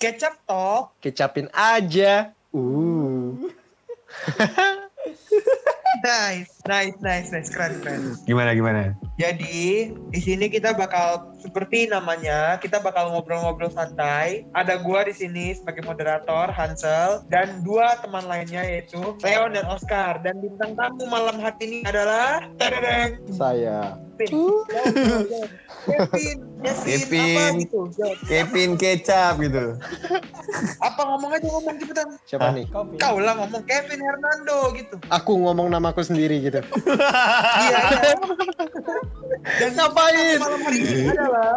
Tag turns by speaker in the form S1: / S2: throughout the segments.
S1: Kecap toh.
S2: Kecapin aja. Uh.
S1: Nice, nice, nice, nice, keren, keren.
S3: Gimana gimana?
S1: Jadi di sini kita bakal seperti namanya, kita bakal ngobrol-ngobrol santai. Ada gua di sini sebagai moderator Hansel dan dua teman lainnya yaitu Leon dan Oscar. Dan bintang tamu malam hari ini adalah Tadadeng,
S2: Saya.
S1: Kevin. Kevin, Kevin,
S3: Kevin.
S1: gitu?
S3: Kevin kecap gitu.
S1: Apa ngomong aja ngomong cepetan.
S2: Siapa
S3: Hah?
S2: nih?
S4: Kopi.
S1: Kau lah ngomong Kevin Hernando gitu.
S2: Aku ngomong namaku sendiri gitu.
S1: Iya, iya. Dan
S2: Ngapain?
S1: malam hari ini adalah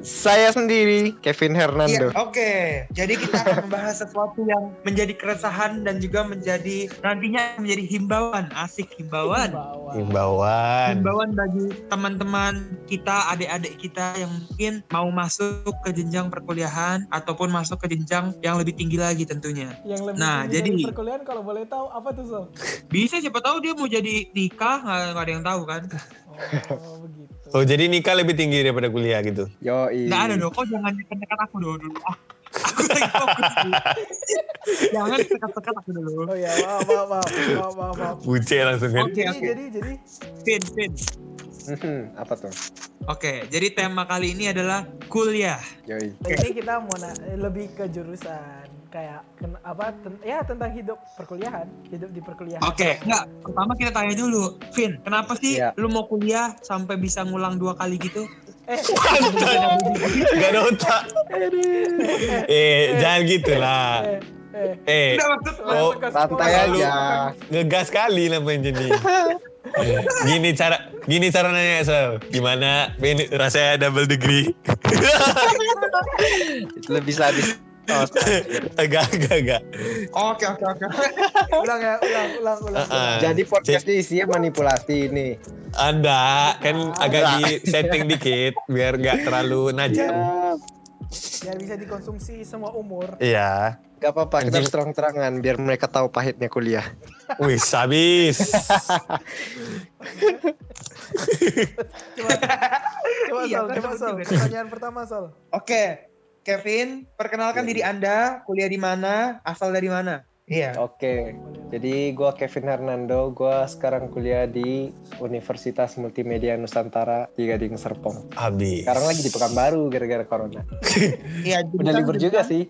S2: Saya sendiri, Kevin
S1: Iya,
S2: Hernando.
S1: oke. Jadi kita akan membahas sesuatu yang menjadi keresahan dan juga menjadi nantinya menjadi himbauan, asik himbauan.
S4: Bawah.
S3: Himbauan.
S1: Himbauan bagi teman-teman kita, adik-adik kita yang mungkin mau masuk ke jenjang perkuliahan ataupun masuk ke jenjang yang lebih tinggi lagi tentunya.
S4: Yang lebih
S1: Nah,
S4: tinggi
S1: jadi-
S4: dari perkuliahan kalau boleh tahu apa tuh Sol?
S1: Bisa siapa tahu dia mau jadi nikah nggak ada yang tahu kan?
S4: Oh begitu.
S3: Oh jadi nikah lebih tinggi daripada kuliah gitu.
S2: Yoi.
S1: Nggak ada dong. Kok jangan dekat-dekat aku dulu dulu. Ah, Aku lagi fokus. jangan dekat-dekat aku dulu.
S4: Oh ya maaf maaf maaf maaf maaf.
S3: Buce langsung kan.
S1: Oke
S4: Jadi
S1: oke.
S4: jadi jadi
S1: Pin pin.
S2: Mhm, Apa tuh?
S1: Oke, jadi tema kali ini adalah kuliah.
S2: Yoi.
S4: ini kita mau na- lebih ke jurusan kayak ken- apa ten- ya tentang hidup perkuliahan hidup di perkuliahan.
S1: Oke, enggak. Pertama kita tanya dulu, Vin, kenapa sih
S2: Iya.
S1: lu mau kuliah sampai bisa ngulang dua kali gitu?
S4: Eh
S3: Gak ada otak. eh jangan gitu lah.
S4: eh eh.
S3: Eh
S1: Enggak maksud
S3: Oh,
S2: Santai aja.
S3: ngegas kali namanya jadi. Gini cara gini cara nanya Sel. Gimana pengen rasanya double degree?
S2: Itu lebih sadis. Oh,
S3: agak agak agak.
S1: Oke, oke, oke.
S4: Ulang ya ulang ulang ulang.
S3: Ah, ah.
S2: Jadi podcastnya isinya manipulasi ini.
S3: Anda kan agak di setting dikit biar nggak terlalu najam.
S2: Ya,
S4: Biar bisa dikonsumsi semua umur.
S3: Iya.
S2: gak apa-apa. Kita harus terang-terangan biar mereka tahu pahitnya kuliah.
S3: Wih, habis.
S4: Coba coba
S1: Iya,
S4: Sol,
S1: kan
S4: coba
S1: betul
S4: Sol. Pertanyaan pertama Sol.
S1: Oke, Kevin, perkenalkan diri Anda, kuliah di mana, asal dari mana? Iya.
S2: Oke, jadi gua Kevin Hernando, gua sekarang kuliah di Universitas Multimedia Nusantara di Gading Serpong.
S3: Habis.
S2: Sekarang lagi di Pekanbaru gara-gara corona.
S1: Iya,
S2: Udah libur juga sih.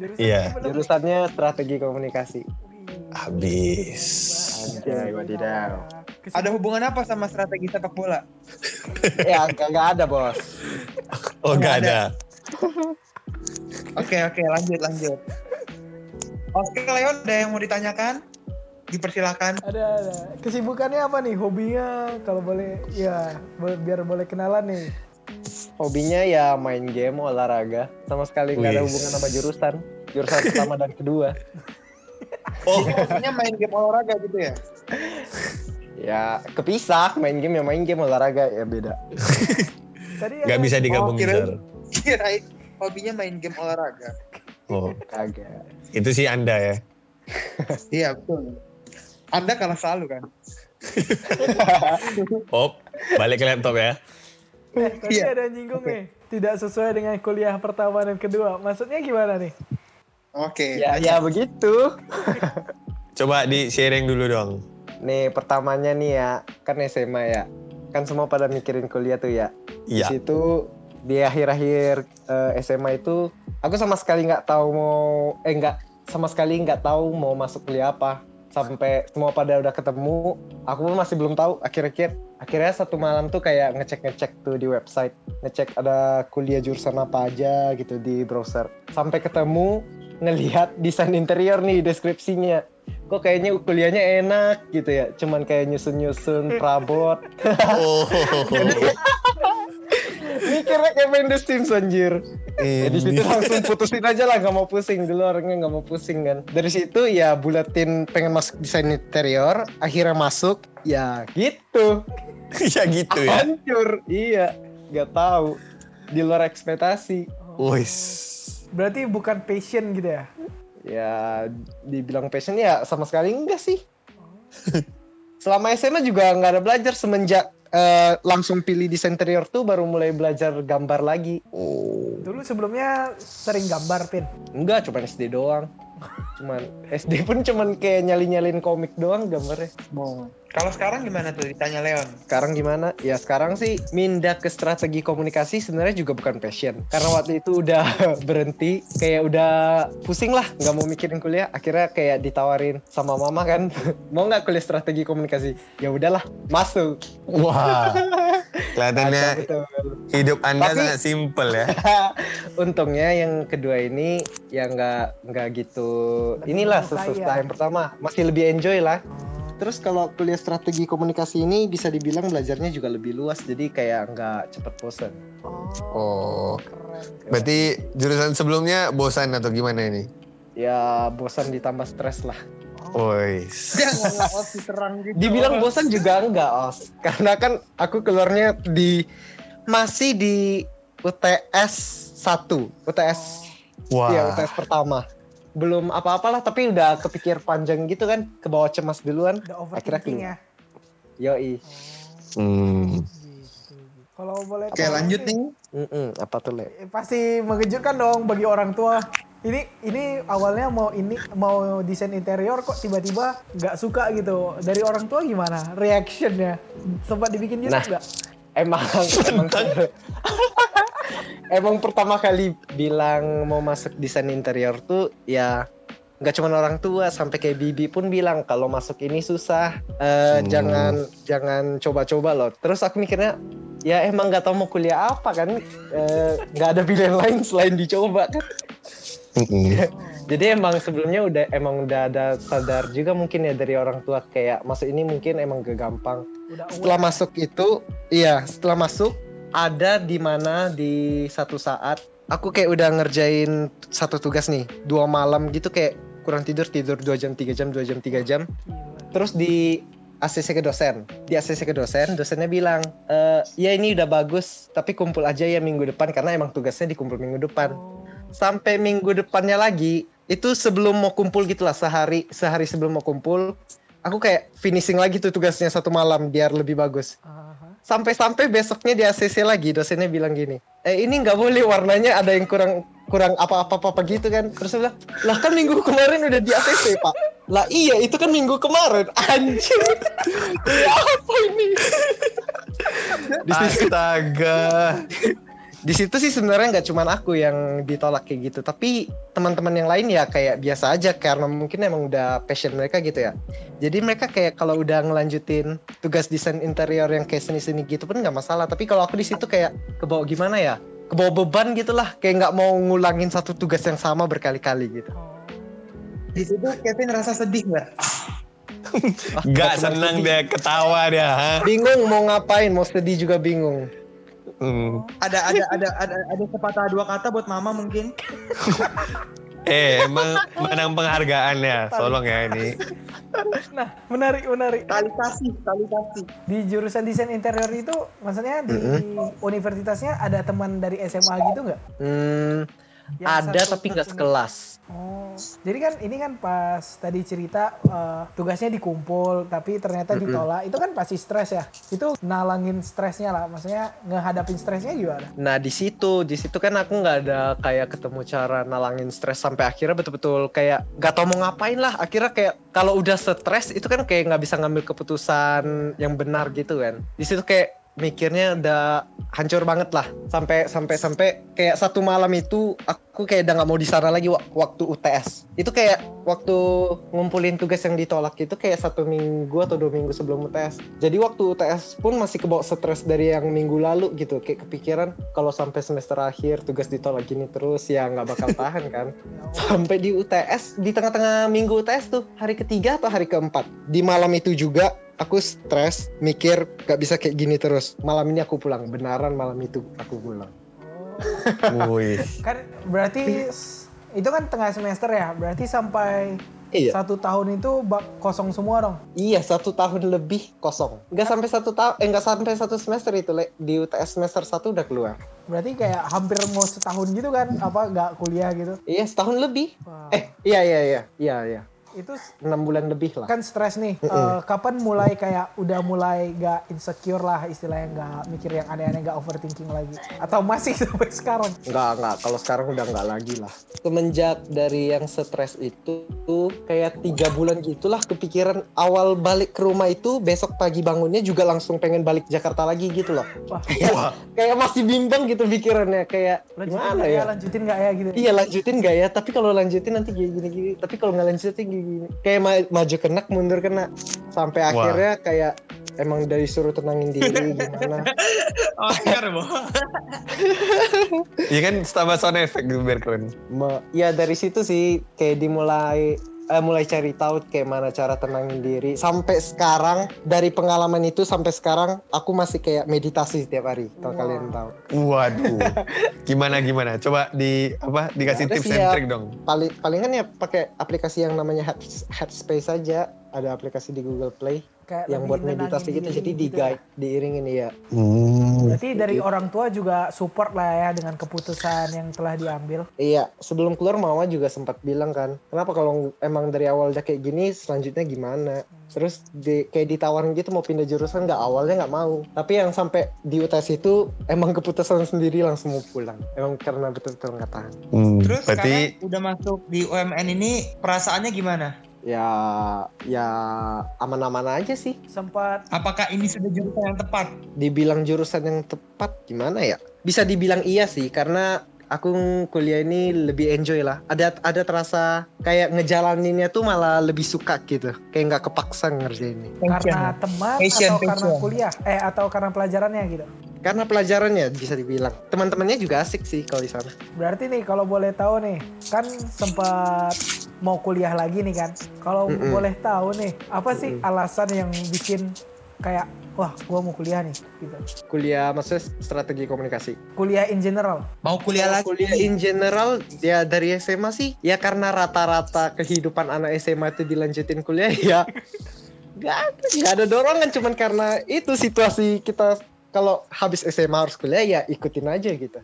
S4: Jurusan
S3: Iya.
S2: Jurusannya strategi komunikasi.
S3: Habis.
S2: Anjay, wadidaw.
S1: Ada hubungan apa sama strategi sepak bola?
S2: Ya, nggak ada bos.
S3: Oh,
S1: Nggak
S3: gak ada.
S1: Oke, oke, lanjut, lanjut. Oke, Leon, ada yang mau ditanyakan? Dipersilakan.
S4: Ada ada. Kesibukannya apa nih? Hobinya kalau boleh ya biar boleh kenalan nih.
S2: Hobinya ya main game, olahraga. Sama sekali nggak ada hubungan sama jurusan. Jurusan pertama dan kedua.
S3: Oh,
S1: Maksudnya main game olahraga gitu ya?
S2: Ya kepisah, main game ya main game, olahraga ya beda.
S4: Tadi
S3: nggak bisa digabung
S1: Oh, kirain-
S3: Sel.
S1: Kirain hobinya main game olahraga.
S3: Oh,
S2: Kagak.
S3: itu sih Anda ya.
S1: Iya, betul. Anda kalah selalu kan?
S3: Oh, balik ke laptop ya.
S4: Eh, tadi
S1: Iya.
S4: ada nyinggung nih. Tidak sesuai dengan kuliah pertama dan kedua. Maksudnya gimana nih?
S1: Oke.
S2: Ya, ya begitu.
S3: Coba di sharing dulu dong.
S2: Nih pertamanya nih ya, kan SMA ya. Kan semua pada mikirin kuliah tuh ya. Di
S3: Iya.
S2: situ di akhir-akhir eh, SMA itu aku sama sekali nggak tahu mau eh nggak sama sekali nggak tahu mau masuk kuliah apa. Sampai semua pada udah ketemu aku pun masih belum tahu akhir-akhir. Akhirnya satu malam tuh kayak ngecek-ngecek tuh di website ngecek ada kuliah jurusan apa aja gitu di browser. Sampai ketemu ngelihat desain interior nih deskripsinya. Kok kayaknya kuliahnya enak gitu ya cuman kayak nyusun-nyusun perabot.
S3: Oh.
S2: kayak main The Sims anjir. Ya, di situ langsung putusin aja lah nggak mau pusing. Dulu orangnya nggak mau pusing kan. Dari situ ya bulatin pengen masuk desain interior akhirnya masuk. Ya gitu.
S3: Ya gitu ya.
S2: hancur. Iya nggak tahu. Di luar ekspektasi.
S3: Wis.
S4: Berarti bukan passion gitu ya?
S2: ya dibilang passion ya sama sekali enggak sih. Selama SMA juga nggak ada belajar semenjak eh, langsung pilih desain interior tuh baru mulai belajar gambar lagi.
S3: Oh.
S4: Dulu sebelumnya sering gambar, Pin.
S2: Enggak, cuma SD doang. Cuman SD pun cuman kayak nyali-nyalin komik doang gambarnya.
S1: Kalau sekarang gimana tuh ditanya Leon?
S2: Sekarang gimana? Ya sekarang sih mindah ke strategi komunikasi sebenarnya juga bukan passion. Karena waktu itu udah berhenti, kayak udah pusing lah, nggak mau mikirin kuliah. Akhirnya kayak ditawarin sama mama kan, mau nggak kuliah strategi komunikasi? Ya udahlah, masuk.
S3: Wah. Kelihatannya hidup Anda
S2: Tapi-
S3: sangat simpel ya.
S2: Untungnya yang kedua ini ya nggak nggak gitu. Inilah sesuatu
S4: ya.
S2: yang pertama masih lebih enjoy lah. Terus kalau kuliah strategi komunikasi ini bisa dibilang belajarnya juga lebih luas, jadi kayak nggak cepet bosan.
S3: Oh.
S4: Keren.
S3: Berarti jurusan sebelumnya bosan atau gimana ini?
S2: Ya bosan ditambah stres lah.
S1: Os diterang gitu.
S2: Dibilang bosan juga enggak os, karena kan aku keluarnya di masih di UTS 1, UTS
S3: Wah.
S2: ya UTS pertama. Belum apa-apalah tapi udah kepikir panjang gitu kan, ke bawah cemas duluan.
S4: Udah
S2: Akhirnya keluar.
S4: ya.
S2: Yoi.
S3: Hmm.
S4: Gitu. Kalau boleh
S1: Oke
S4: tahu
S1: lanjut nih.
S2: Mm-mm, apa tuh le?
S4: Eh, Pasti mengejutkan dong bagi orang tua. Ini ini awalnya mau ini mau desain interior kok tiba-tiba nggak suka gitu. Dari orang tua gimana reactionnya? Sempat dibikin YouTube
S2: Nah. Emang emang, emang pertama kali bilang mau masuk desain interior tuh ya nggak cuma orang tua sampai kayak bibi pun bilang kalau masuk ini susah eh,
S3: Hmm.
S2: jangan jangan coba-coba loh. Terus aku mikirnya ya emang nggak tahu mau kuliah apa kan? Eh, nggak ada pilihan lain selain dicoba kan?
S3: Mm-mm.
S2: jadi emang sebelumnya udah emang udah ada sadar juga mungkin ya dari orang tua kayak masuk ini mungkin emang gak gampang.
S4: Udah
S2: setelah masuk itu iya setelah masuk ada di mana di satu saat aku kayak udah ngerjain satu tugas nih dua malam gitu kayak kurang tidur tidur dua jam tiga jam dua jam tiga jam. Terus di ACC ke dosen di ACC ke dosen dosennya bilang e, ya ini udah bagus tapi kumpul aja ya minggu depan karena emang tugasnya dikumpul minggu depan. Sampai minggu depannya lagi itu sebelum mau kumpul gitulah sehari sehari sebelum mau kumpul aku kayak finishing lagi tuh tugasnya satu malam biar lebih bagus.
S4: Aha.
S2: Sampai-sampai besoknya di ACC lagi dosennya bilang gini eh ini nggak boleh warnanya ada yang kurang kurang apa-apa apa gitu kan. Terus saya bilang lah kan minggu kemarin udah di ACC pak. Lah iya itu kan minggu kemarin. Anjir ya apa ini?
S3: Astaga.
S2: Di situ sih sebenarnya nggak cuman aku yang ditolak kayak gitu tapi teman-teman yang lain ya kayak biasa aja karena mungkin emang udah passion mereka gitu ya jadi mereka kayak kalau udah ngelanjutin tugas desain interior yang kayak seni-seni gitu pun nggak masalah tapi kalau aku di situ kayak kebawa gimana ya kebawa beban gitu lah kayak nggak mau ngulangin satu tugas yang sama berkali-kali gitu.
S1: Di situ Kevin rasa sedih nggak?
S3: Gak senang dia ketawa dia. ha?
S2: bingung mau ngapain mau sedih juga bingung
S3: Hmm.
S1: Ada ada ada ada ada sepatah dua kata buat mama mungkin.
S3: Eh, emang menang penghargaan ya. Tolong ya ini.
S4: Nah, menarik menarik.
S1: Tali kasih, tali kasih.
S4: Di jurusan desain interior itu maksudnya di universitasnya ada teman dari SMA gitu nggak?
S2: hmm,
S4: Yang
S2: ada
S4: satu
S2: tapi nggak sekelas
S4: Oh, jadi kan ini kan pas tadi cerita eh, tugasnya dikumpul tapi ternyata ditolak. Itu kan pasti stres ya. Itu nalangin stresnya lah. Maksudnya ngehadapin stresnya gimana?
S2: Nah di situ, di situ kan aku nggak ada kayak ketemu cara nalangin stres sampai akhirnya betul-betul kayak nggak tau mau ngapain lah. Akhirnya kayak kalau udah stres itu kan kayak nggak bisa ngambil keputusan yang benar gitu kan. Di situ kayak mikirnya udah hancur banget lah. Sampai sampai sampai kayak satu malam itu aku kayak udah nggak mau di sana lagi wak- waktu UTS itu kayak waktu ngumpulin tugas yang ditolak itu kayak satu minggu atau dua minggu sebelum UTS jadi waktu UTS pun masih kebawa stres dari yang minggu lalu gitu. Kayak kepikiran kalau sampai semester akhir tugas ditolak gini terus ya nggak bakal tahan kan. Sampai di UTS di tengah-tengah minggu UTS tuh hari ketiga atau hari keempat. Di malam itu juga aku stres mikir gak bisa kayak gini terus malam ini aku pulang benaran malam itu aku pulang
S4: Oh.
S3: Wih.
S4: Kan berarti itu kan tengah semester ya. Berarti sampai
S2: iya
S4: satu tahun itu bak kosong semua dong.
S2: iya satu tahun lebih kosong nggak sampai satu tahun eh nggak sampai satu semester itu Le. di UTS semester satu udah keluar
S4: Berarti kayak hampir mau setahun gitu kan? Apa nggak kuliah gitu?
S2: iya setahun lebih
S4: Wah.
S2: eh iya iya iya iya iya
S4: Itu
S2: enam bulan lebih lah.
S4: kan stres nih. Eh, kapan mulai kayak udah mulai gak insecure lah istilahnya nggak mikir yang aneh-aneh gak overthinking lagi atau masih sampai sekarang?
S2: Enggak, enggak. Kalau sekarang udah enggak lagi lah. Semenjak dari yang stres itu tuh kayak tiga bulan gitulah kepikiran awal balik ke rumah itu besok pagi bangunnya juga langsung pengen balik Jakarta lagi gitu loh.
S4: Wah,
S2: Kayak, kayak masih bimbang gitu pikirannya kayak
S4: lanjutin
S2: gimana
S4: nggak ya?
S2: ya?
S4: Lanjutin nggak ya gitu?
S2: Iya lanjutin gak ya? Tapi kalau lanjutin nanti gini gini gini. Tapi kalau nggak lanjutin gini gini. Kayak ma- maju kena mundur kena. Sampai
S3: Wah.
S2: akhirnya kayak emang dari suruh tenangin diri gimana.
S1: Oscar, Bo.
S3: Iya kan tambah sound effect biar keren.
S2: Ma- ya dari situ sih kayak dimulai eh, mulai cari tahu kayak mana cara tenangin diri sampai sekarang dari pengalaman itu sampai sekarang aku masih kayak meditasi setiap hari kalau
S4: Wow.
S2: kalian tahu
S3: Waduh. Gimana gimana? Coba di apa dikasih
S2: Ada
S3: tips and
S2: ya.
S3: trick dong.
S2: paling palingan ya pakai aplikasi yang namanya Head, Headspace aja ada aplikasi di Google Play
S4: Kayak
S2: yang buat meditasi gitu jadi di
S4: gitu ya.
S2: guide diiringin ya
S4: Berarti dari orang tua juga support lah ya dengan keputusan yang telah diambil.
S2: Iya, sebelum keluar mama juga sempat bilang kan, kenapa kalau emang dari awal udah kayak gini, selanjutnya gimana? Terus di, kayak ditawarin gitu mau pindah jurusan nggak awalnya nggak mau, tapi yang sampai di UTS itu emang keputusan sendiri langsung mau pulang, emang karena betul-betul nggak tahan.
S3: Hmm,
S1: Terus
S3: berarti
S1: sekarang udah masuk di UMN ini perasaannya gimana?
S2: Ya, ya aman-aman aja sih.
S4: Sempat
S1: Apakah ini sudah jurusan yang tepat?
S2: Dibilang jurusan yang tepat gimana ya? Bisa dibilang iya sih, karena aku kuliah ini lebih enjoy lah. Ada ada terasa kayak ngejalaninnya tuh malah lebih suka gitu. Kayak nggak kepaksa ngerjainnya.
S4: karena teman
S1: Passion,
S4: atau karena
S1: passion.
S4: kuliah eh atau karena pelajarannya gitu.
S2: Karena pelajarannya bisa dibilang. Teman-temannya juga asik sih kalau di sana.
S4: Berarti nih kalau boleh tahu nih, kan sempat mau kuliah lagi nih kan. Kalau
S2: Mm-mm.
S4: boleh tahu nih, apa sih alasan yang bikin kayak wah gua mau kuliah nih gitu.
S2: Kuliah maksudnya strategi komunikasi.
S4: Kuliah in general.
S1: Mau kuliah lagi?
S2: Kuliah in general ya dari SMA sih ya karena rata-rata kehidupan anak SMA itu dilanjutin kuliah ya nggak ada nggak ada dorongan cuman karena itu situasi kita kalau habis SMA harus kuliah ya ikutin aja gitu.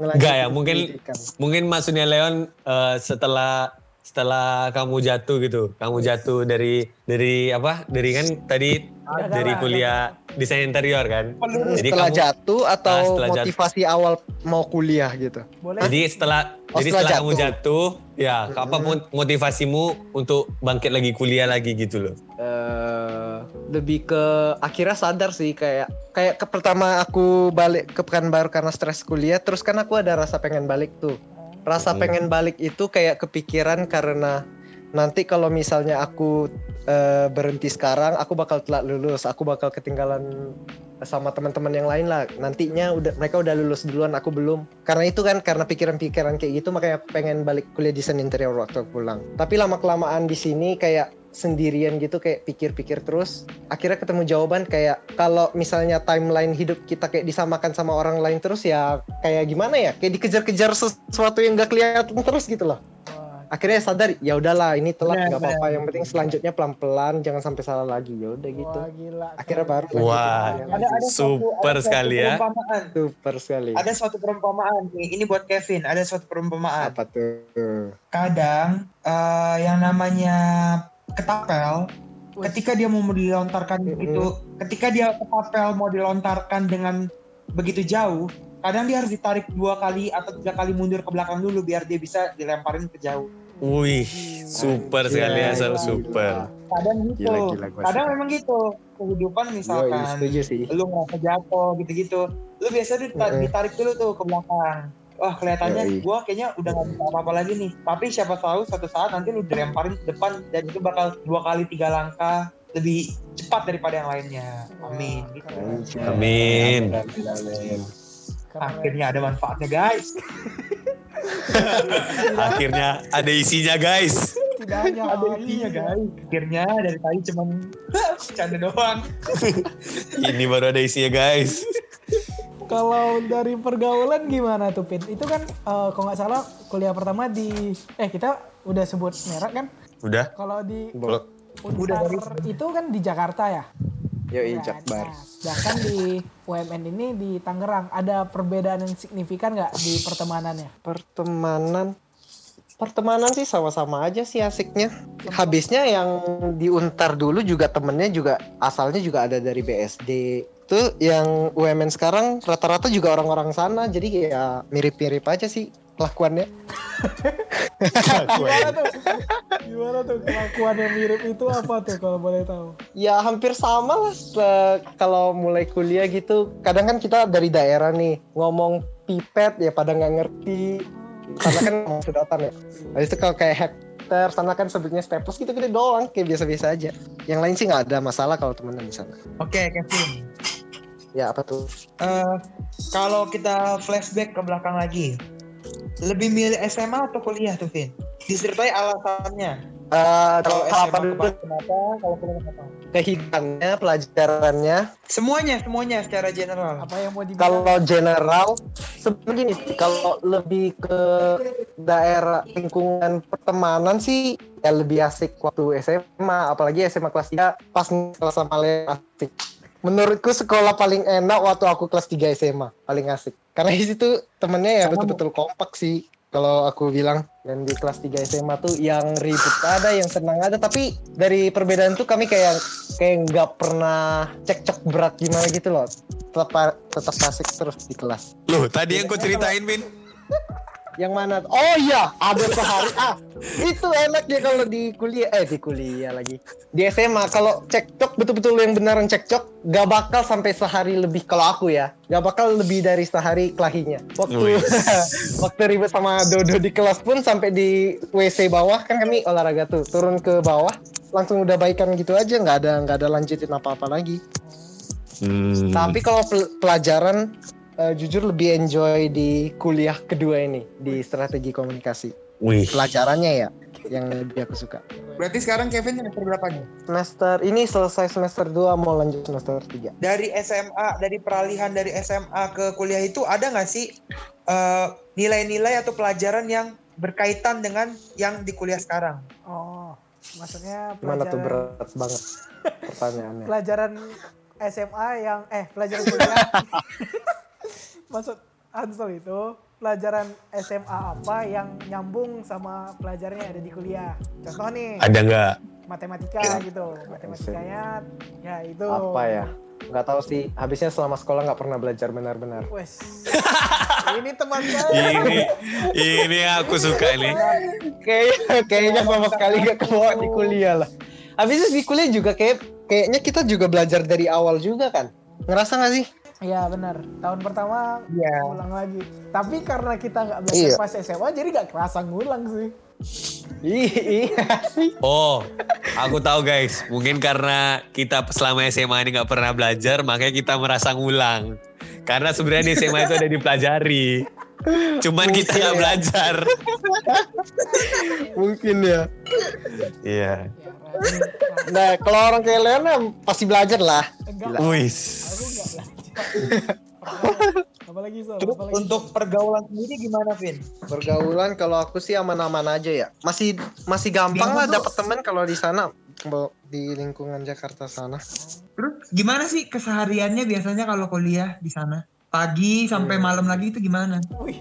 S2: Ngelanjutin
S3: Enggak ya, mungkin
S2: pendidikan.
S3: mungkin maksudnya Leon eh, setelah setelah kamu jatuh gitu, kamu jatuh dari dari apa? Dari kan tadi dari kuliah desain interior kan. Jadi
S2: setelah
S3: kamu
S2: jatuh atau
S3: Ah, setelah jatuh.
S2: motivasi awal mau kuliah gitu.
S4: Boleh?
S3: jadi setelah
S2: Oh,
S3: jadi
S2: setelah
S3: setelah kamu
S2: jatuh.
S3: jatuh, ya apa mo- motivasimu untuk bangkit lagi kuliah lagi gitu loh.
S2: eh lebih ke akhirnya sadar sih kayak kayak ke pertama aku balik ke Pekanbaru karena stres kuliah terus kan aku ada rasa pengen balik tuh rasa
S3: Hmm.
S2: pengen balik itu kayak kepikiran karena nanti kalau misalnya aku eh, berhenti sekarang aku bakal telat lulus. Aku bakal ketinggalan sama teman-teman yang lain lah. Nantinya udah mereka udah lulus duluan aku belum. Karena itu kan karena pikiran-pikiran kayak gitu makanya pengen balik kuliah desain interior waktu aku pulang. Tapi lama kelamaan di sini kayak sendirian gitu kayak pikir-pikir terus akhirnya ketemu jawaban kayak kalau misalnya timeline hidup kita kayak disamakan sama orang lain terus ya kayak gimana ya kayak dikejar-kejar sesuatu yang gak kelihatan terus gitu loh akhirnya sadar ya udahlah ini telat nggak apa-apa yang penting selanjutnya pelan-pelan jangan sampai salah lagi ya udah gitu
S4: wah, gila.
S2: akhirnya baru.
S3: Wah.
S1: Ada ada
S3: Super
S1: suatu, ada
S3: sekali
S1: suatu
S3: ya.
S1: Perumpamaan.
S2: super sekali
S1: Ada suatu perumpamaan nih. Ini buat Kevin. Ada suatu perumpamaan.
S2: apa tuh
S1: Kadang eh, yang namanya ketapel
S4: Wih.
S1: ketika dia mau dilontarkan
S2: Mm-mm.
S1: begitu, ketika dia ketapel mau dilontarkan dengan begitu jauh, kadang dia harus ditarik dua kali atau tiga kali mundur ke belakang dulu biar dia bisa dilemparin ke jauh.
S3: Wih, super
S2: Gila,
S3: sekali
S2: gila,
S3: asal
S2: gila.
S3: super.
S1: Kadang gitu.
S2: Gila, gila, gua
S1: kadang memang gitu. Kehidupan misalkan
S2: sih
S1: lu ngerasa jatuh gitu-gitu, lu biasa dita-
S2: Mm-mm.
S1: ditarik dulu tuh ke belakang. Wah kelihatannya
S2: Yoi.
S1: gua kayaknya udah gak bisa apa-apa lagi nih. Tapi siapa tahu suatu saat nanti lu dilemparin ke depan dan itu bakal dua kali tiga langkah lebih cepat daripada yang lainnya. Amin. Gitu.
S3: Amin.
S2: Amin, amin.
S4: Keren.
S1: Akhirnya ada manfaatnya guys.
S3: Akhirnya ada isinya guys.
S4: Tidak hanya
S1: ada isinya guys. Akhirnya dari tadi cuman canda doang.
S3: Ini baru ada isinya guys.
S4: Kalau dari pergaulan gimana tuh Pin? Itu kan eh, kalau nggak salah kuliah pertama di eh kita udah sebut merek kan?
S3: Udah.
S4: Kalau di
S1: Udah
S4: Unsar itu kan di Jakarta ya?
S2: Yoi,
S4: Nah,
S2: Jakbar.
S4: nah, Sedangkan di UMN ini di Tangerang ada perbedaan yang signifikan nggak di pertemanannya?
S2: Pertemanan pertemanan sih sama-sama aja sih asiknya. Habisnya yang diuntar dulu juga temennya juga asalnya juga ada dari BSD. Itu yang UMN sekarang rata-rata juga orang-orang sana. Jadi ya mirip-mirip aja sih kelakuannya.
S4: Gimana tuh? Gimana tuh kelakuan yang mirip itu apa tuh kalau boleh tahu?
S2: Ya hampir sama lah kalau mulai kuliah gitu. Kadang kan kita dari daerah nih ngomong pipet ya pada nggak ngerti. Karena kan ngomong sedotan ya. Habis itu kalau kayak hektar sana kan sebutnya staples gitu gitu doang kayak biasa-biasa aja. Yang lain sih nggak ada masalah kalau temenan di sana.
S1: Oke, Kevin.
S2: Ya apa tuh?
S1: Eh, kalau kita flashback ke belakang lagi, lebih milih SMA atau kuliah tuh, Vin? Disertai alasannya.
S2: Eh
S1: Kalau
S2: kalau apa
S1: SMA
S2: dulu
S1: ke- kenapa? Kalau kuliah kenapa?
S2: kehidupannya, pelajarannya.
S1: Semuanya, semuanya secara general.
S4: Apa yang mau dibilang?
S2: Kalau general, sebenarnya gini, kalau lebih ke daerah lingkungan pertemanan sih ya lebih asik waktu SMA, apalagi SMA kelas 3 pas kelas sama asik. Menurutku sekolah paling enak waktu aku kelas 3 SMA, paling asik. Karena di situ temennya ya betul-betul kompak sih. Kalau aku bilang dan di kelas 3 SMA tuh yang ribut ada, yang senang ada, tapi dari perbedaan tuh kami kayak kayak nggak pernah cekcok berat gimana gitu loh. Tetap tetap asik terus di kelas.
S3: Loh, tadi yang kau ceritain, Min.
S2: Yang mana? Oh iya, ada sehari. Ah, itu enaknya kalau di kuliah. Eh, di kuliah lagi. Di SMA, kalau cekcok betul-betul yang beneran cekcok, gak bakal sampai sehari lebih kalau aku ya. Gak bakal lebih dari sehari kelahinya. Waktu waktu ribet sama Dodo di kelas pun sampai di WC bawah kan kami olahraga tuh. Turun ke bawah, langsung udah baikan gitu aja. Nggak ada nggak ada lanjutin apa-apa lagi.
S3: Hmm.
S2: Tapi kalau pel- pelajaran eh, jujur lebih enjoy di kuliah kedua ini di strategi komunikasi.
S3: Wih.
S2: Pelajarannya ya yang lebih aku suka.
S1: Berarti sekarang Kevin semester berapa nih?
S2: Semester ini selesai semester 2 mau lanjut semester 3.
S1: Dari SMA, dari peralihan dari SMA ke kuliah itu ada nggak sih eh, nilai-nilai atau pelajaran yang berkaitan dengan yang di kuliah sekarang?
S4: Oh, maksudnya
S2: Gimana tuh
S4: pelajaran
S2: berat banget pertanyaannya.
S4: pelajaran SMA yang eh pelajaran kuliah. Maksud Hansel itu pelajaran SMA apa yang nyambung sama pelajaran yang ada di kuliah. Contoh nih,
S3: Ada nggak?
S4: matematika gitu. Matematikanya ya itu.
S2: Apa ya? Nggak tahu sih. Habisnya selama sekolah nggak pernah belajar benar-benar.
S4: Wes. ini teman saya.
S3: Ini, ini aku suka nih.
S2: Kayaknya kayaknya sama sekali nggak kebawa di kuliah lah. Habisnya di kuliah juga kayak kayaknya kita juga belajar dari awal juga kan. Ngerasa nggak sih?
S4: Iya benar. Tahun pertama
S1: Iya.
S4: ngulang lagi. Tapi karena kita nggak belajar
S2: Iya.
S4: pas SMA, jadi nggak kerasa ngulang sih.
S2: Ih, Iya sih.
S3: Oh, aku tahu guys. Mungkin karena kita selama SMA ini nggak pernah belajar, makanya kita merasa ngulang. Karena sebenarnya di SMA itu ada dipelajari. Cuman kita nggak belajar.
S2: Mungkin ya.
S3: Iya.
S4: Ya, Rani,
S2: Nah, kalau orang kayak Leona pasti belajar lah.
S4: enggak.
S3: Wis.
S4: Aku. Apalagi so,
S1: Terus
S4: apalagi
S1: untuk pergaulan sendiri gimana, Vin?
S2: Pergaulan kalau aku sih aman-aman aja ya. Masih masih gampang lah dapat teman kalau di sana di lingkungan Jakarta sana.
S1: Terus gimana sih kesehariannya biasanya kalau kuliah di sana? Pagi sampai
S2: Hmm.
S1: malam lagi itu gimana?
S4: Wih,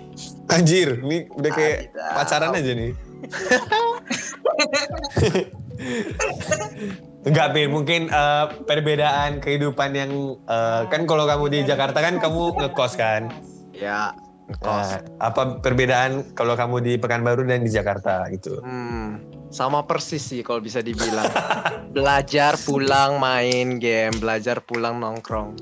S3: Anjir, ini udah kayak
S2: Adidas.
S3: pacaran aja nih. Enggak, Pin. Mungkin eh, perbedaan kehidupan yang eh, kan kalau kamu di Jakarta kan kamu ngekos kan.
S2: Ya,
S3: Nah, apa perbedaan kalau kamu di Pekanbaru dan di Jakarta gitu?
S2: Hmm, sama persis sih kalau bisa dibilang. belajar pulang main game, belajar pulang nongkrong.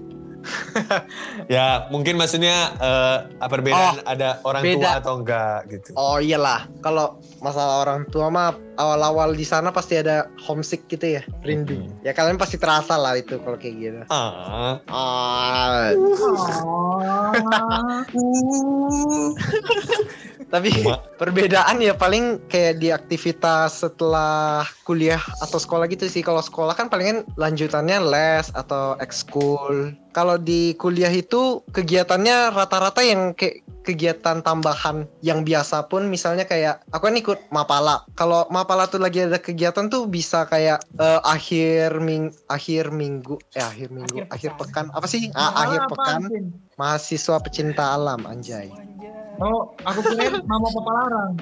S3: Ya, mungkin maksudnya eh, perbedaan ada orang tua
S2: beda.
S3: atau enggak gitu.
S2: Oh iyalah, kalau masalah orang tua mah awal-awal di sana pasti ada homesick gitu ya, rindu.
S3: Hmm.
S2: Ya kalian pasti terasa lah itu kalau kayak gitu.
S3: Ah,
S2: Ah,
S1: Oh.
S2: tapi
S3: Ma-
S2: perbedaan ya paling kayak di aktivitas setelah kuliah atau sekolah gitu sih. Kalau sekolah kan palingan lanjutannya les atau ekskul. Kalau di kuliah itu kegiatannya rata-rata yang kayak kegiatan tambahan yang biasa pun misalnya kayak aku kan ikut Mapala. Kalau Mapala tuh lagi ada kegiatan tuh bisa kayak eh, akhir ming akhir minggu eh akhir minggu
S4: Akhir
S2: akhir,
S4: pekan.
S2: pekan apa sih? Ah, akhir pekan? Mahasiswa pecinta alam anjay.
S1: Oh, aku kira mama papa larang.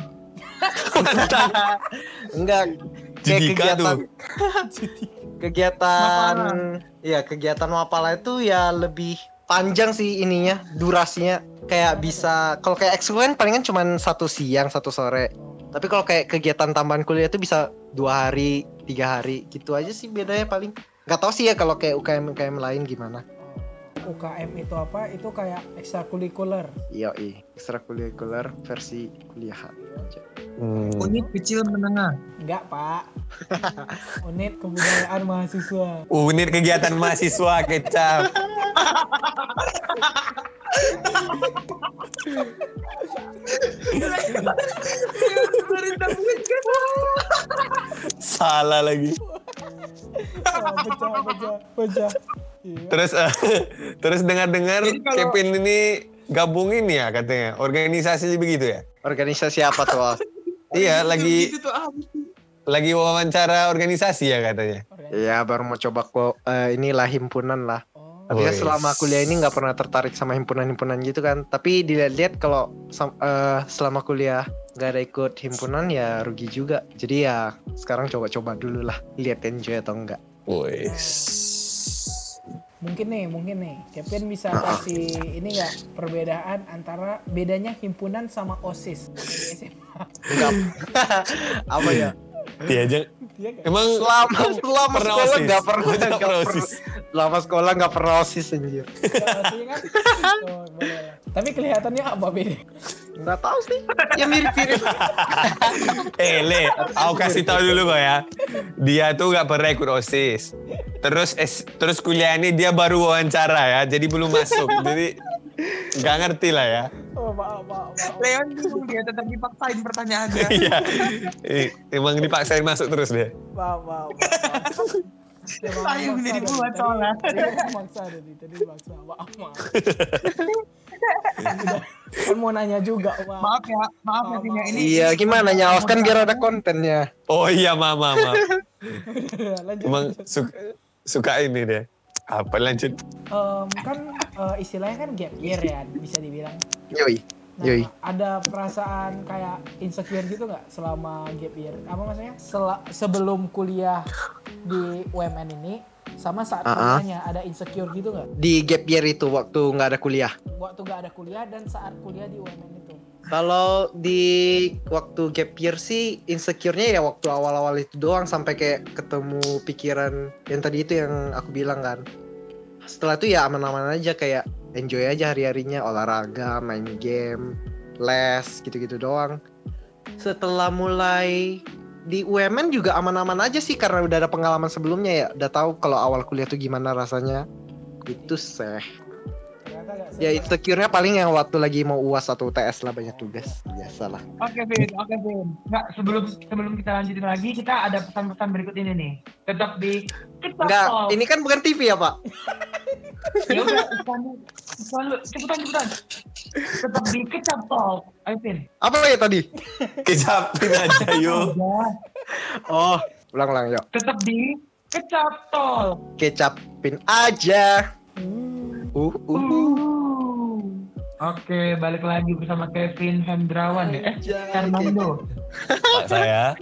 S2: Enggak. Kayak kegiatan kegiatan ya kegiatan wapala itu ya lebih panjang sih ininya durasinya. Kayak bisa kalau kayak ekskul kan palingan cuma satu siang satu sore. Tapi kalau kayak kegiatan tambahan kuliah itu bisa dua hari tiga hari gitu aja sih bedanya paling. Nggak tahu sih ya kalau kayak UKM UKM lain gimana
S4: UKM itu apa? Itu kayak ekstrakurikuler.
S2: iya ekstrakurikuler versi kuliahan aja.
S3: Hmm.
S1: Unit kecil menengah.
S4: Enggak, Pak. Unit kebudayaan mahasiswa.
S3: Unit kegiatan mahasiswa kecap. Salah lagi.
S4: Oh, pecah, pecah, pecah. Iya.
S3: Terus eh, terus dengar-dengar
S1: kalau-
S3: Kevin ini gabungin ya katanya organisasi begitu ya?
S2: organisasi apa tuh?
S3: Iya lagi
S1: Gitu tuh ah.
S3: lagi wawancara organisasi ya katanya.
S2: Iya baru mau coba kok eh, inilah himpunan lah
S4: Oh,
S2: Tapi kan
S3: Wih.
S2: selama kuliah ini nggak pernah tertarik sama himpunan-himpunan gitu kan. Tapi dilihat-lihat kalau eh, selama kuliah nggak ada ikut himpunan ya rugi juga. Jadi ya sekarang coba-coba dulu lah. Lihat enjoy atau enggak.
S3: Wis.
S4: Mungkin nih, mungkin nih. Kevin bisa kasih ini nggak perbedaan antara bedanya himpunan sama OSIS SMA.
S2: Apa ya?
S3: Dia aja.
S4: Iya nggak?
S3: Emang
S2: Selama selama
S3: pernah
S2: sekolah
S3: OSIS?
S2: nggak pernah nggak
S3: pernah. OSIS.
S2: Selama sekolah nggak pernah osis anjir.
S4: Nggak kan? Oh, lah. Tapi kelihatannya apa beda?
S2: Nggak tahu sih. Ya mirip-mirip.
S3: Eh Le, aku kasih tahu dulu kok ya. Dia tuh gak pernah ikut OSIS. Terus es, terus kuliah ini dia baru wawancara ya, jadi belum masuk. jadi nggak ngerti lah ya.
S4: Oh, maaf, maaf, maaf.
S1: Leon bingung dia tetap dipaksain pertanyaannya.
S3: Iya. Eh, Emang dipaksain masuk terus deh.
S4: Maaf, maaf, maaf. Emang
S1: Saya dibuat
S4: Tadi-
S1: soalnya.
S4: Tadi maksa tadi, tadi maksa. Maaf, maaf. Kan mau nanya juga, maaf.
S1: Maaf ya, maaf ya Vin, ya. ini.
S2: Iya gimana nyaos kan biar ada kontennya.
S3: Oh iya mama mama.
S4: Udah, lanjut.
S3: Emang suka, suka ini deh. Apa lanjut?
S4: Em, kan eh, istilahnya kan gap year ya, bisa dibilang.
S2: Yoi.
S4: Nah,
S2: Yoi.
S4: ada perasaan kayak insecure gitu nggak selama gap year? Apa maksudnya? Sela- sebelum kuliah di UMN ini sama saat
S2: Ah, ah.
S4: kuliahnya ada insecure gitu nggak?
S2: Di gap year itu waktu nggak ada kuliah.
S4: Waktu nggak ada kuliah dan saat kuliah di UMN itu.
S2: Kalau di waktu gap year sih insecure-nya ya waktu awal-awal itu doang sampai kayak ketemu pikiran yang tadi itu yang aku bilang kan. Setelah itu ya aman-aman aja kayak enjoy aja hari-harinya olahraga, main game, les gitu-gitu doang. Setelah mulai di UMN juga aman-aman aja sih karena udah ada pengalaman sebelumnya ya, udah tahu kalau awal kuliah tuh gimana rasanya. Itu seh. Ya insecure-nya paling yang waktu lagi mau UAS atau UTS lah banyak tugas. Biasalah.
S1: Oke Vin, oke Vin. Nggak, sebelum sebelum kita lanjutin lagi, kita ada pesan-pesan berikut ini nih. Tetap di
S2: Enggak,
S1: Talk.
S2: ini kan bukan TV ya, Pak?
S1: Ya udah, dulu. cepetan cepetan. Tetap di Kecap Talk. Ayo Vin.
S2: Apa ya tadi?
S3: Kecapin aja yuk.
S2: Oh, ulang-ulang yuk.
S1: tetap di Kecap Talk.
S2: Kecapin aja. Uh, uh, uh.
S1: Uh. Oke, balik lagi bersama Kevin Hendrawan ya. Eh, Fernando.
S3: Pak saya.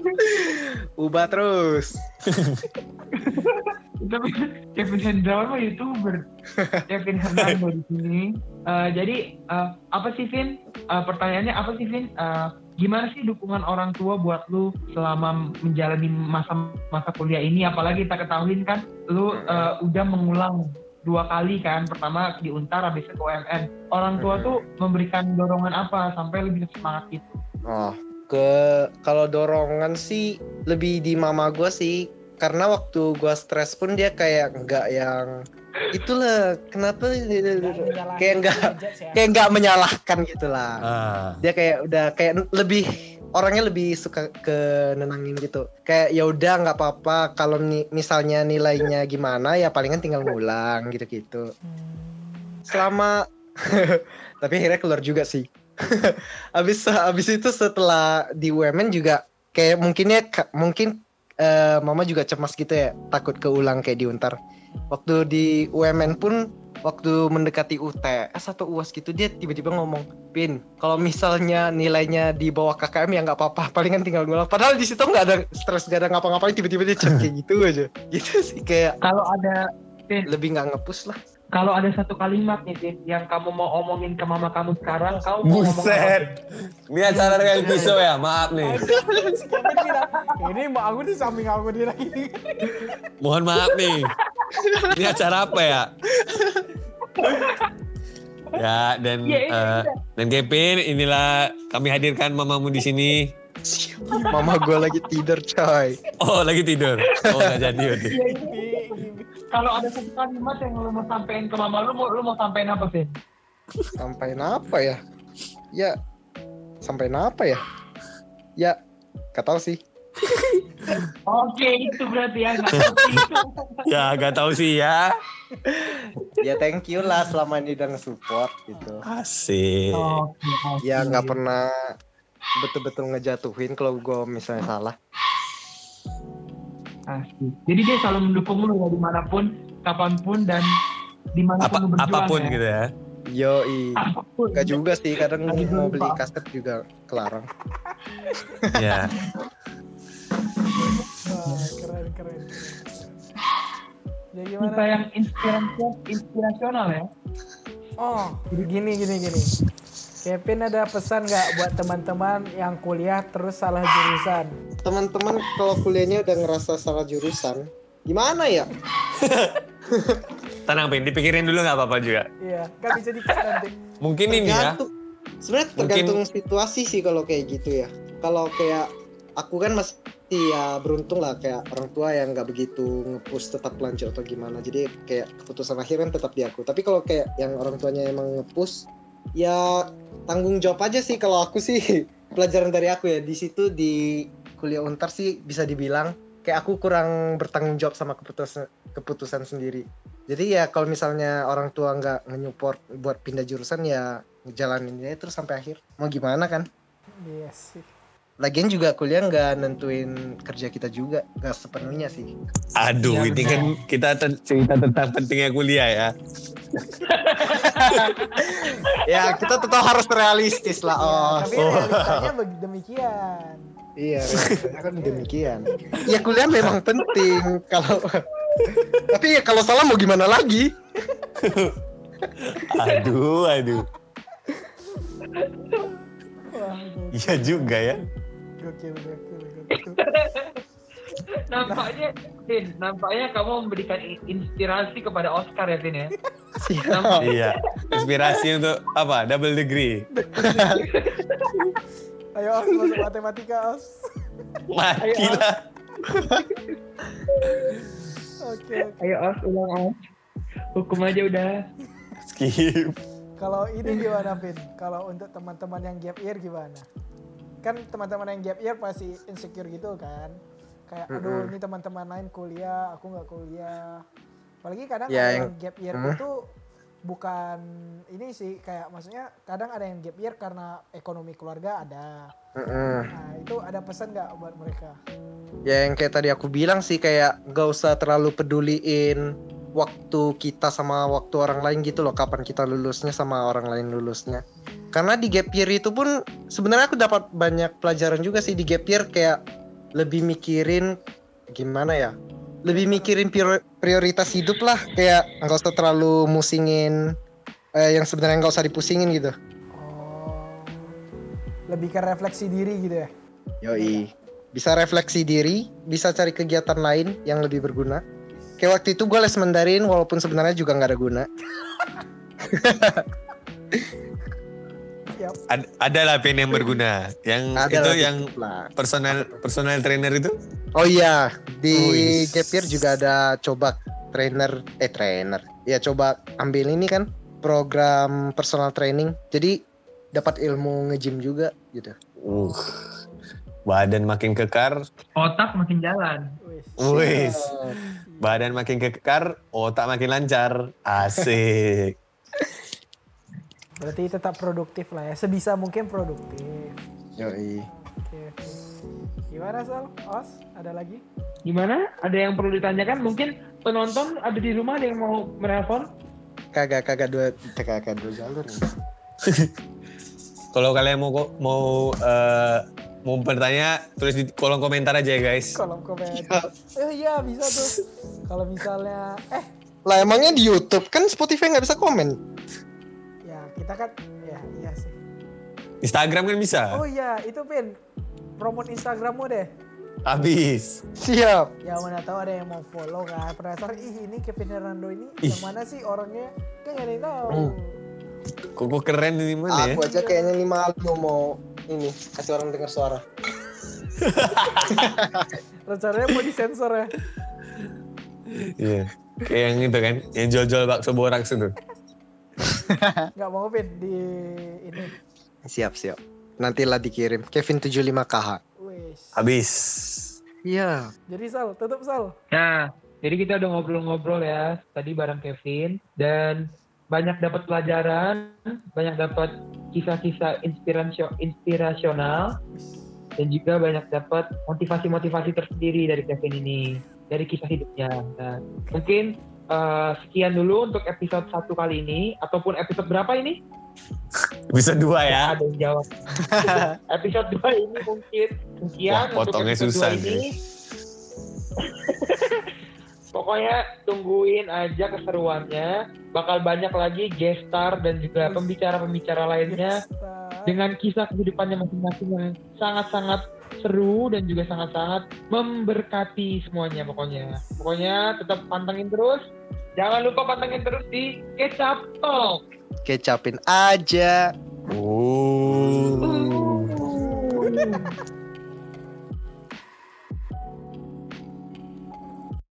S2: Ubah terus.
S1: Tapi Kevin Hendrawan mah youtuber. Kevin Hernando di sini. Eh, jadi eh, apa sih Vin? Eh, pertanyaannya apa sih Vin? Eh, gimana sih dukungan orang tua buat lu selama menjalani masa-masa kuliah ini? Apalagi kita ketahuin kan, lu eh, udah mengulang dua kali kan. Pertama di Untar, habis itu ke UMN. Orang tua tuh memberikan dorongan apa sampai lebih semangat gitu?
S2: Oh, ke kalau dorongan sih lebih di mama gue sih. Karena waktu gua stres pun dia kayak nggak yang itulah kenapa kayak nggak
S4: ya.
S2: kayak nggak menyalahkan gitulah.
S3: Ah.
S2: dia kayak udah kayak lebih orangnya lebih suka ke nenangin gitu. Kayak ya udah nggak apa-apa. Kalau ni- misalnya nilainya gimana ya palingan tinggal ngulang gitu-gitu.
S4: Hmm.
S2: selama tapi akhirnya keluar juga sih. Abis abis itu setelah di UMN juga kayak mungkinnya mungkin eh, mama juga cemas gitu ya. Takut keulang kayak di Untar. Waktu di UMN pun waktu mendekati UTS atau UAS gitu dia tiba-tiba ngomong, "Pin, kalau misalnya nilainya di bawah KKM ya nggak apa-apa, palingan tinggal ngulang." Padahal di situ nggak ada stres, nggak ada ngapa-ngapain, tiba-tiba dia kayak gitu aja. Gitu sih kayak
S1: Kalau ada
S2: lebih nggak ngepus lah.
S1: Kalau ada satu kalimat nih Tin, yang kamu mau omongin ke mama kamu sekarang, kamu mau ngomong apa?
S3: Buset. Ini acara reality show ya, maaf nih.
S4: Ini mak aku di samping aku dia lagi.
S3: Mohon maaf nih. Ini acara apa ya? Ya dan
S1: iya.
S3: dan Kevin inilah kami hadirkan mamamu di sini.
S2: Mama gue lagi tidur coy.
S3: Oh lagi tidur. Oh nggak jadi.
S1: Kalau ada satu kalimat yang lu mau sampein ke mama lu, mau lu mau sampein apa Tin?
S2: Sampai apa ya? Ya, sampai apa ya? Ya, gak tahu sih.
S1: Oke, itu berarti ya. seperti itu.
S3: Ya nggak tahu sih ya.
S2: Ya thank you lah selama ini udah nge-support gitu.
S3: Asik.
S1: Oke, oke.
S2: Ya nggak pernah betul-betul ngejatuhin kalau gue misalnya salah.
S1: Asik. Jadi dia selalu mendukung lu ya di mana pun, kapan pun dan di mana pun
S3: Apa
S1: lu berjuang
S3: apa pun
S1: ya.
S3: gitu ya.
S2: Yoi.
S1: Apa pun.
S2: Gak juga sih, kadang mau beli kaset juga kelarang.
S3: Ya.
S4: Wah, keren, keren.
S1: Kita
S4: gimana?
S1: yang inspirasional, inspirasional ya.
S4: Oh, gini, gini, gini. Kevin ada pesan nggak buat teman-teman yang kuliah terus salah jurusan?
S2: Teman-teman kalau kuliahnya udah ngerasa salah jurusan, gimana ya?
S3: Tenang Pin, dipikirin dulu nggak apa-apa juga.
S4: Iya, kan bisa dikit nanti.
S3: Mungkin ini ya.
S2: Tergantung. Sebenarnya
S3: Mungkin-
S2: tergantung situasi sih kalau kayak gitu ya. Kalau kayak aku kan masih ya beruntung lah kayak orang tua yang nggak begitu ngepush tetap lanjut atau gimana. Jadi kayak keputusan akhir kan tetap di aku. Tapi kalau kayak yang orang tuanya emang ngepush ya tanggung jawab aja sih kalau aku sih pelajaran dari aku ya di situ di kuliah untar sih bisa dibilang kayak aku kurang bertanggung jawab sama keputusan keputusan sendiri. Jadi ya kalau misalnya orang tua nggak nge-support buat pindah jurusan ya ngejalanin aja terus sampai akhir. Mau gimana kan?
S4: Iya sih.
S2: Lagian juga kuliah nggak nentuin kerja kita juga, nggak sepenuhnya sih.
S3: Aduh,
S1: Ya,
S3: ini
S1: benar.
S3: kan kita te- cerita tentang pentingnya kuliah ya.
S2: ya kita tetap harus realistis lah.
S4: Ya,
S2: Oh,
S4: tapi realitanya beg- demikian.
S2: iya, kan demikian. Ya kuliah memang penting kalau tapi ya kalau salah mau gimana lagi?
S3: Aduh, aduh. Iya juga ya.
S4: Gokil, gokil, gokil.
S1: Nampaknya, Tin, nampaknya kamu memberikan inspirasi kepada Oscar ya, Tin ya.
S3: Iya. Inspirasi untuk apa? Double degree.
S4: Ayo Os, masuk matematika Os.
S3: Mati lah.
S4: Oke, oke.
S1: Ayo Os, ulang Os. Hukum aja udah.
S3: Skip.
S4: Kalau ini gimana, Pin? Kalau untuk teman-teman yang gap year gimana? Kan teman-teman yang gap year pasti insecure gitu kan? Kayak, aduh ini teman-teman lain kuliah, aku nggak kuliah. Apalagi kadang ada
S2: yang-
S4: gap year
S2: Hmm.
S4: itu bukan ini sih kayak maksudnya kadang ada yang gap year karena ekonomi keluarga ada.
S2: Mm-mm.
S4: Nah itu ada pesan nggak buat mereka?
S2: Ya yang kayak tadi aku bilang sih kayak gak usah terlalu peduliin waktu kita sama waktu orang lain gitu loh kapan kita lulusnya sama orang lain lulusnya. Karena di gap year itu pun sebenarnya aku dapat banyak pelajaran juga sih di gap year kayak lebih mikirin gimana ya? Lebih mikirin prior- prioritas hidup lah kayak nggak usah terlalu musingin eh, yang sebenarnya nggak usah dipusingin gitu.
S4: Oh, lebih ke refleksi diri gitu ya?
S2: Yoi. Bisa refleksi diri, bisa cari kegiatan lain yang lebih berguna. Kayak waktu itu gue les Mandarin walaupun sebenarnya juga nggak ada guna.
S4: Siap.
S3: Ad- ada lah pen yang berguna. Yang
S2: Ada
S3: itu yang
S2: lah.
S3: personal personal trainer itu.
S2: Oh iya, di
S3: Wih.
S2: Gap Year juga ada coba trainer, eh trainer. Ya coba ambil ini kan program personal training. Jadi dapat ilmu nge-gym juga gitu.
S3: Uh. Badan makin kekar,
S1: Otak makin jalan.
S4: Wis.
S3: Badan makin kekar, otak makin lancar. Asik.
S4: Berarti tetap produktif lah ya. Sebisa mungkin produktif.
S2: Yoi.
S4: Oke, oke. Gimana Sal? Os? Ada lagi?
S1: Gimana? Ada yang perlu ditanyakan? Mungkin penonton ada di rumah ada yang mau menelpon?
S2: kagak kagak dua kagak kagak dua jalur.
S3: Kalau kalian mau mau eh, mau bertanya tulis di kolom komentar aja ya guys.
S4: kolom komentar. Eh iya bisa tuh. Kalau misalnya eh
S2: Lah emangnya di YouTube kan Spotify nggak bisa komen.
S4: ya kita kan ya iya sih.
S3: Instagram kan bisa.
S4: Oh iya itu Pin promote Instagrammu deh.
S3: Habis.
S2: Siap.
S4: Ya mana tahu ada yang mau follow kan. Penasaran ih ini Kevin Hernando ini
S3: Ih.
S4: yang mana sih orangnya? Kan nggak ada yang tahu.
S2: Hmm.
S3: Kok kok keren ini mana ya?
S2: Aku aja kayaknya ini malu mau ini kasih orang dengar suara.
S4: Rencananya mau disensor ya.
S3: Iya. Kayak yang itu kan, yang jual-jual bakso boraks itu.
S4: Nggak mau Pin di ini.
S2: Siap siap. Nantilah dikirim Kevin 75KH.
S4: Wis.
S3: Habis.
S2: Iya.
S4: Jadi Sal, tutup Sal.
S1: Nah, jadi kita udah ngobrol-ngobrol ya tadi bareng Kevin dan banyak dapat pelajaran, banyak dapat kisah-kisah inspirasio- inspirasional dan juga banyak dapat motivasi-motivasi tersendiri dari Kevin ini, dari kisah hidupnya. Nah, mungkin eh, sekian dulu untuk episode satu kali ini ataupun episode berapa ini?
S3: Bisa dua ya.
S1: Ada yang jawab. episode 2 ini mungkin sekian
S3: Wah, potongnya
S1: untuk episode
S3: susah
S1: 2 ini. Pokoknya tungguin aja keseruannya. Bakal banyak lagi guest star dan juga pembicara-pembicara lainnya dengan kisah kehidupannya masing-masing yang sangat-sangat seru dan juga sangat-sangat memberkati semuanya pokoknya. Pokoknya tetap pantengin terus. Jangan lupa pantengin terus di Kecap Talk.
S2: Kecapin aja.
S3: Oh.
S1: Uh.